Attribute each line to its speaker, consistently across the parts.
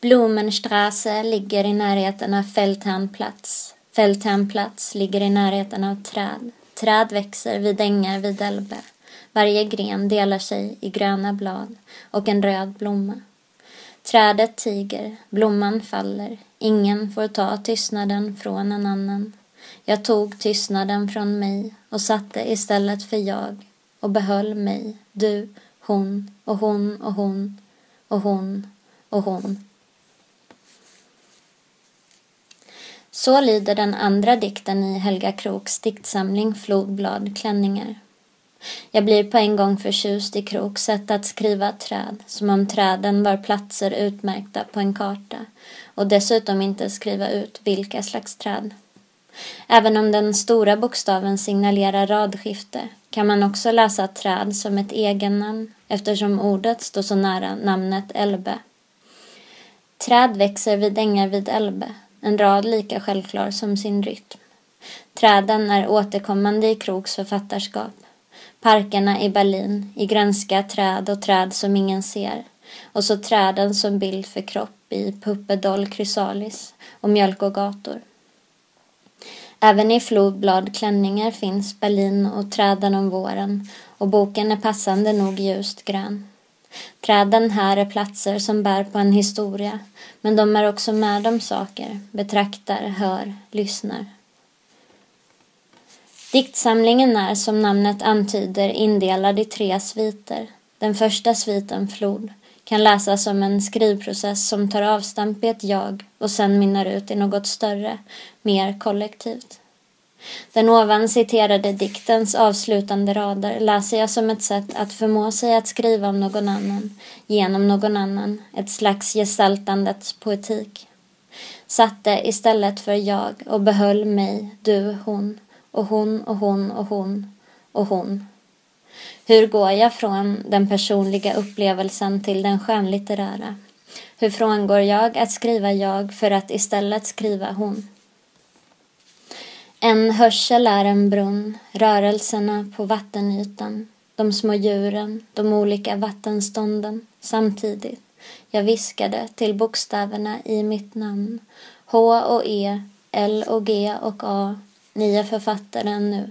Speaker 1: Blumenstraße ligger i närheten av Feldherrnplatz. Feldherrnplatz ligger i närheten av träd. Träd växer vid ängar vid Elbe. Varje gren delar sig i gröna blad och en röd blomma. Trädet tiger, blomman faller. Ingen får ta tystnaden från en annan. Jag tog tystnaden från mig och satte istället för jag och behöll mig, du, hon och hon och hon och hon och hon. Så lyder den andra dikten i Helga Kroks diktsamling Flodblad klänningar. Jag blir på en gång förtjust i Kroks sätt att skriva träd, som om träden var platser utmärkta på en karta och dessutom inte skriva ut vilka slags träd. Även om den stora bokstaven signalerar radskifte kan man också läsa träd som ett egennamn eftersom ordet står så nära namnet Elbe. Träd växer vid ängar vid Elbe, en rad lika självklar som sin rytm. Träden är återkommande i Kroks författarskap. Parkerna i Berlin, i grönska träd och träd som ingen ser. Och så träden som bild för kropp i Puppedoll Chrysalis och Mjölk och gator. Även i flodblad klänningar finns Berlin och träden om våren och boken är passande nog ljust grön. Träden här är platser som bär på en historia men de är också med om saker, betraktar, hör, lyssnar. Diktsamlingen är som namnet antyder indelad i tre sviter. Den första sviten, Flod, kan läsas som en skrivprocess som tar avstamp i ett jag och sen mynnar ut i något större, mer kollektivt. Den ovan citerade diktens avslutande rader läser jag som ett sätt att förmå sig att skriva om någon annan, genom någon annan, ett slags gestaltandets poetik. Satte istället för jag och behöll mig, du, hon, och hon och hon och hon och hon. Hur går jag från den personliga upplevelsen till den skönlitterära? Hur frångår jag att skriva jag för att istället skriva hon? En hörsel är en brunn, rörelserna på vattenytan, de små djuren, de olika vattenstånden samtidigt. Jag viskade till bokstäverna i mitt namn. H och E, L och G och A. Ni är författaren nu.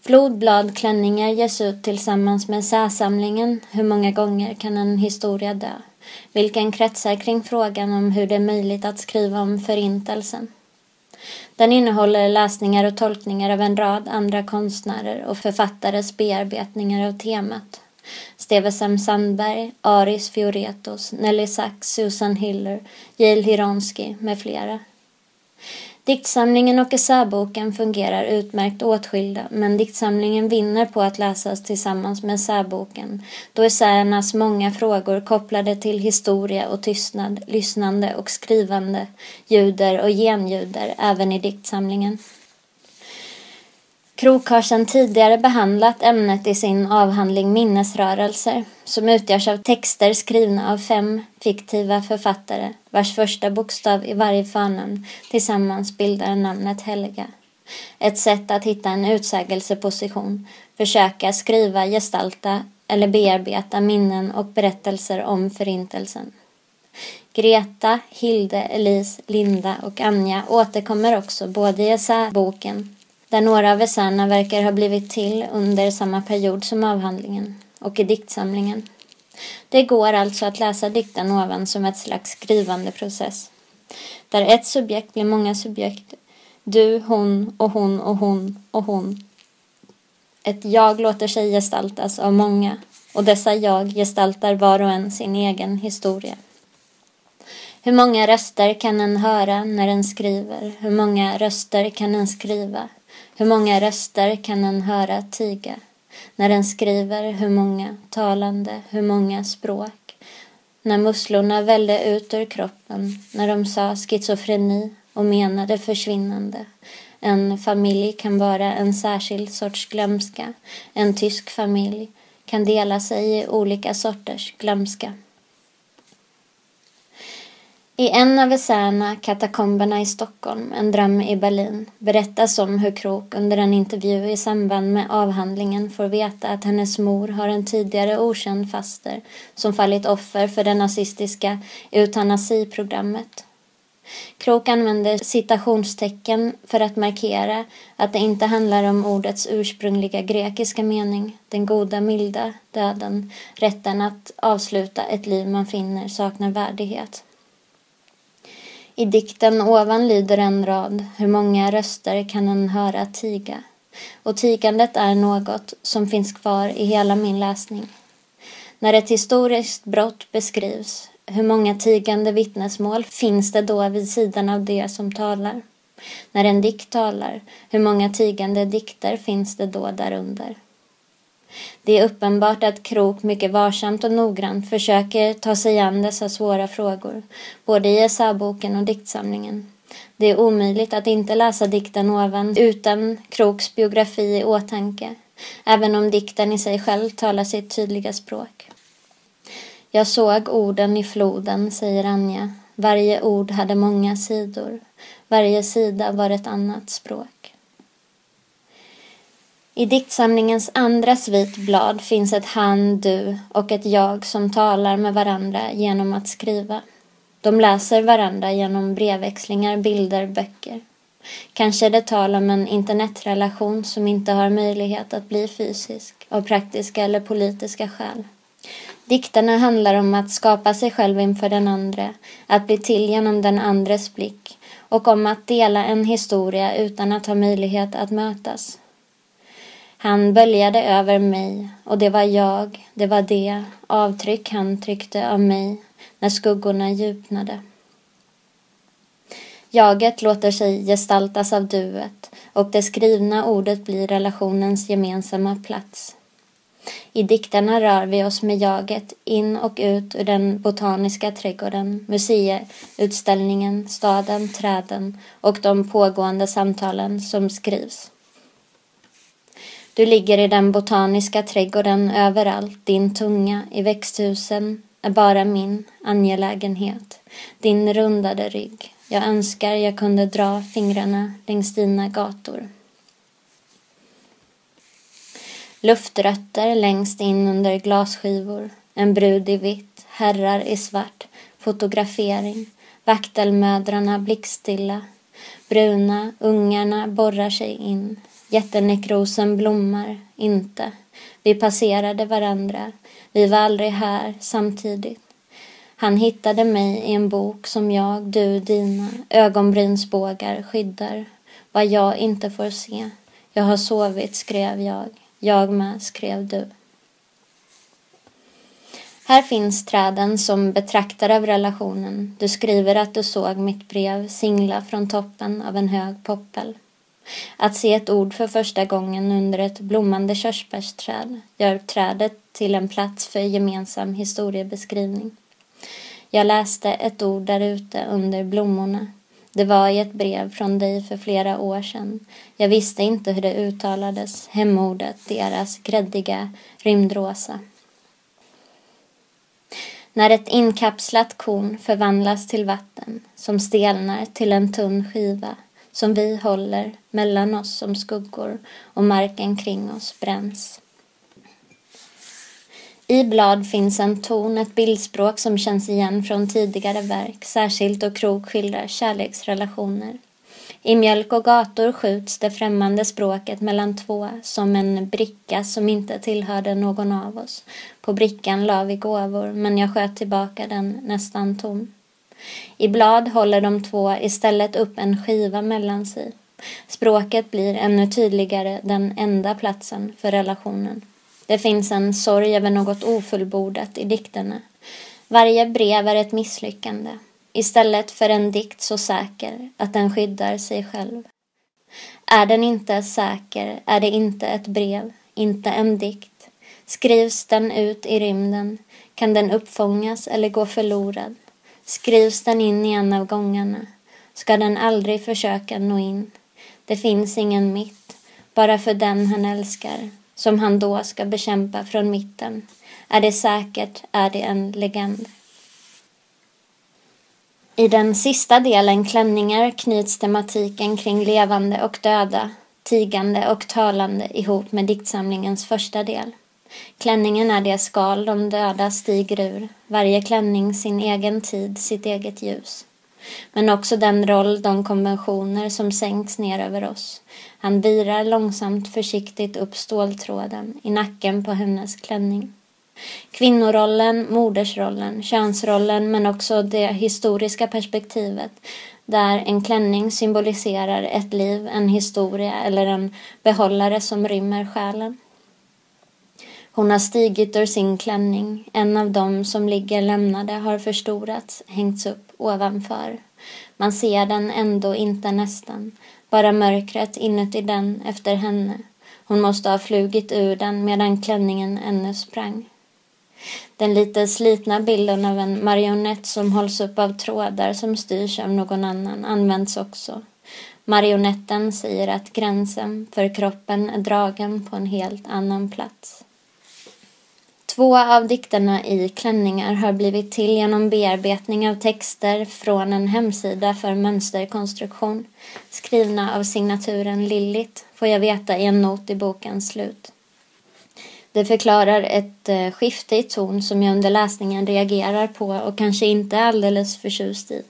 Speaker 1: Flodbladklänningar ges ut tillsammans med särsamlingen Hur många gånger kan en historia dö? Vilken kretsar kring frågan om hur det är möjligt att skriva om Förintelsen. Den innehåller läsningar och tolkningar av en rad andra konstnärer och författares bearbetningar av temat. Stevesem Sandberg, Aris Fioretos, Nelly Sachs, Susan Hiller, Jail Hironsky med flera. Diktsamlingen och essäboken fungerar utmärkt åtskilda men diktsamlingen vinner på att läsas tillsammans med essäboken då essäernas många frågor kopplade till historia och tystnad, lyssnande och skrivande ljuder och genljuder även i diktsamlingen. Krok har sedan tidigare behandlat ämnet i sin avhandling Minnesrörelser som utgörs av texter skrivna av fem fiktiva författare vars första bokstav i varje förnamn tillsammans bildar namnet Helga. Ett sätt att hitta en utsägelseposition, försöka skriva, gestalta eller bearbeta minnen och berättelser om Förintelsen. Greta, Hilde, Elise, Linda och Anja återkommer också både i essäboken där några av essäerna verkar ha blivit till under samma period som avhandlingen och i diktsamlingen. Det går alltså att läsa dikten ovan som ett slags skrivande process där ett subjekt blir många subjekt du, hon och hon och hon och hon. Ett jag låter sig gestaltas av många och dessa jag gestaltar var och en sin egen historia. Hur många röster kan en höra när en skriver? Hur många röster kan en skriva? Hur många röster kan en höra tiga? När den skriver hur många talande, hur många språk? När musslorna vällde ut ur kroppen, när de sa schizofreni och menade försvinnande. En familj kan vara en särskild sorts glömska. En tysk familj kan dela sig i olika sorters glömska. I en av essäerna Katakomberna i Stockholm, En dröm i Berlin berättas om hur Krok under en intervju i samband med avhandlingen får veta att hennes mor har en tidigare okänd faster som fallit offer för det nazistiska eutanasiprogrammet. Krok använder citationstecken för att markera att det inte handlar om ordets ursprungliga grekiska mening, den goda, milda döden, rätten att avsluta ett liv man finner saknar värdighet. I dikten ovan lyder en rad Hur många röster kan en höra tiga? Och tigandet är något som finns kvar i hela min läsning. När ett historiskt brott beskrivs, hur många tigande vittnesmål finns det då vid sidan av det som talar? När en dikt talar, hur många tigande dikter finns det då därunder? Det är uppenbart att Krok mycket varsamt och noggrant försöker ta sig an dessa svåra frågor, både i essäboken och diktsamlingen. Det är omöjligt att inte läsa dikten ovan utan Kroks biografi i åtanke, även om dikten i sig själv talar sitt tydliga språk. Jag såg orden i floden, säger Anja. Varje ord hade många sidor. Varje sida var ett annat språk. I diktsamlingens andra svit blad finns ett han, du och ett jag som talar med varandra genom att skriva. De läser varandra genom brevväxlingar, bilder, böcker. Kanske är det tal om en internetrelation som inte har möjlighet att bli fysisk av praktiska eller politiska skäl. Dikterna handlar om att skapa sig själv inför den andra, att bli till genom den andres blick och om att dela en historia utan att ha möjlighet att mötas. Han böljade över mig och det var jag, det var det avtryck han tryckte av mig när skuggorna djupnade. Jaget låter sig gestaltas av duet och det skrivna ordet blir relationens gemensamma plats. I dikterna rör vi oss med jaget in och ut ur den botaniska trädgården, museiutställningen, staden, träden och de pågående samtalen som skrivs. Du ligger i den botaniska trädgården överallt, din tunga i växthusen är bara min angelägenhet, din rundade rygg. Jag önskar jag kunde dra fingrarna längs dina gator. Luftrötter längst in under glasskivor, en brud i vitt, herrar i svart, fotografering, vaktelmödrarna blickstilla, bruna, ungarna borrar sig in, Jättenekrosen blommar inte. Vi passerade varandra. Vi var aldrig här samtidigt. Han hittade mig i en bok som jag, du, dina ögonbrynsbågar skyddar. Vad jag inte får se. Jag har sovit, skrev jag. Jag med, skrev du. Här finns träden som betraktar av relationen. Du skriver att du såg mitt brev singla från toppen av en hög poppel. Att se ett ord för första gången under ett blommande körsbärsträd gör trädet till en plats för gemensam historiebeskrivning. Jag läste ett ord där ute under blommorna. Det var i ett brev från dig för flera år sedan. Jag visste inte hur det uttalades, hemordet, deras gräddiga rymdrosa. När ett inkapslat korn förvandlas till vatten som stelnar till en tunn skiva som vi håller mellan oss som skuggor och marken kring oss bränns. I blad finns en ton, ett bildspråk som känns igen från tidigare verk, särskilt då Krog skildrar kärleksrelationer. I Mjölk och gator skjuts det främmande språket mellan två som en bricka som inte tillhörde någon av oss. På brickan la vi gåvor, men jag sköt tillbaka den nästan tom. I blad håller de två istället upp en skiva mellan sig. Språket blir ännu tydligare den enda platsen för relationen. Det finns en sorg över något ofullbordat i dikterna. Varje brev är ett misslyckande, istället för en dikt så säker att den skyddar sig själv. Är den inte säker är det inte ett brev, inte en dikt. Skrivs den ut i rymden kan den uppfångas eller gå förlorad. Skrivs den in i en av gångarna ska den aldrig försöka nå in. Det finns ingen mitt, bara för den han älskar, som han då ska bekämpa från mitten. Är det säkert är det en legend. I den sista delen, klänningar, knyts tematiken kring levande och döda, tigande och talande ihop med diktsamlingens första del. Klänningen är det skal de döda stiger ur, varje klänning sin egen tid, sitt eget ljus. Men också den roll, de konventioner som sänks ner över oss. Han virar långsamt försiktigt upp ståltråden i nacken på hennes klänning. Kvinnorollen, modersrollen, könsrollen men också det historiska perspektivet där en klänning symboliserar ett liv, en historia eller en behållare som rymmer själen. Hon har stigit ur sin klänning. En av dem som ligger lämnade har förstorats, hängts upp ovanför. Man ser den ändå inte nästan, bara mörkret inuti den efter henne. Hon måste ha flugit ur den medan klänningen ännu sprang. Den lite slitna bilden av en marionett som hålls upp av trådar som styrs av någon annan används också. Marionetten säger att gränsen för kroppen är dragen på en helt annan plats. Två av dikterna i Klänningar har blivit till genom bearbetning av texter från en hemsida för mönsterkonstruktion skrivna av signaturen Lillit, får jag veta i en not i bokens slut. Det förklarar ett eh, skifte i ton som jag under läsningen reagerar på och kanske inte är alldeles förtjust i.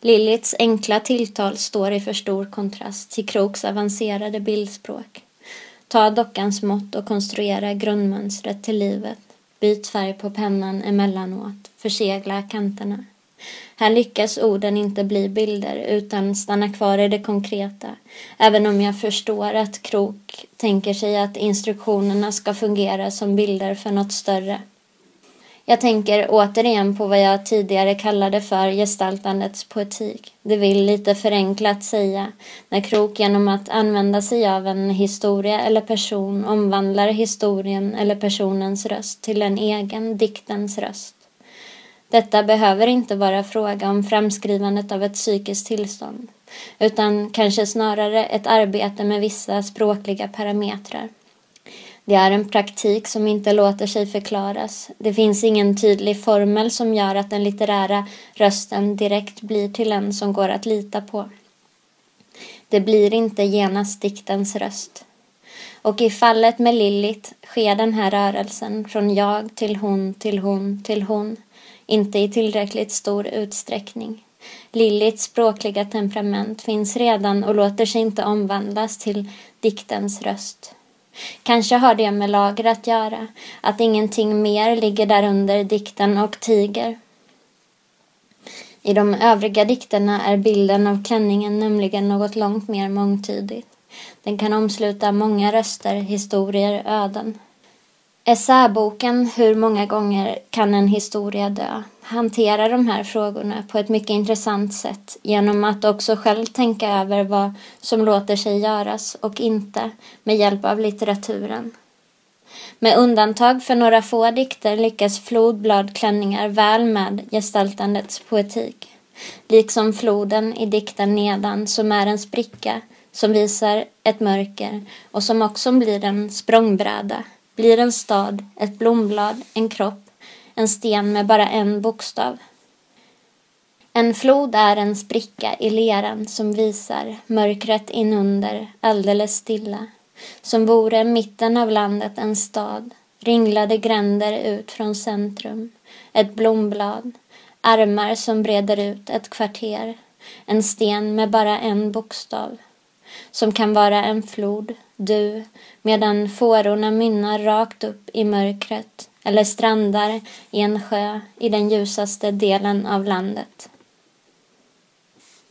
Speaker 1: Lillits enkla tilltal står i för stor kontrast till Kroks avancerade bildspråk. Ta dockans mått och konstruera grundmönstret till livet. Byt färg på pennan emellanåt. Försegla kanterna. Här lyckas orden inte bli bilder utan stannar kvar i det konkreta. Även om jag förstår att Krok tänker sig att instruktionerna ska fungera som bilder för något större. Jag tänker återigen på vad jag tidigare kallade för gestaltandets poetik. Det vill lite förenklat säga när Krok genom att använda sig av en historia eller person omvandlar historien eller personens röst till en egen diktens röst. Detta behöver inte vara fråga om framskrivandet av ett psykiskt tillstånd utan kanske snarare ett arbete med vissa språkliga parametrar. Det är en praktik som inte låter sig förklaras. Det finns ingen tydlig formel som gör att den litterära rösten direkt blir till en som går att lita på. Det blir inte genast diktens röst. Och i fallet med Lillit sker den här rörelsen från jag till hon till hon till hon inte i tillräckligt stor utsträckning. Lillits språkliga temperament finns redan och låter sig inte omvandlas till diktens röst. Kanske har det med lager att göra, att ingenting mer ligger därunder dikten och tiger. I de övriga dikterna är bilden av klänningen nämligen något långt mer mångtydigt. Den kan omsluta många röster, historier, öden. Essäboken Hur många gånger kan en historia dö? Hantera de här frågorna på ett mycket intressant sätt genom att också själv tänka över vad som låter sig göras och inte med hjälp av litteraturen. Med undantag för några få dikter lyckas flodbladklänningar väl med gestaltandets poetik. Liksom floden i dikten nedan som är en spricka som visar ett mörker och som också blir en språngbräda blir en stad, ett blomblad, en kropp, en sten med bara en bokstav. En flod är en spricka i leran som visar mörkret inunder alldeles stilla. Som vore mitten av landet en stad, ringlade gränder ut från centrum, ett blomblad, armar som breder ut ett kvarter, en sten med bara en bokstav, som kan vara en flod, du, medan fårorna mynnar rakt upp i mörkret eller strandar i en sjö i den ljusaste delen av landet.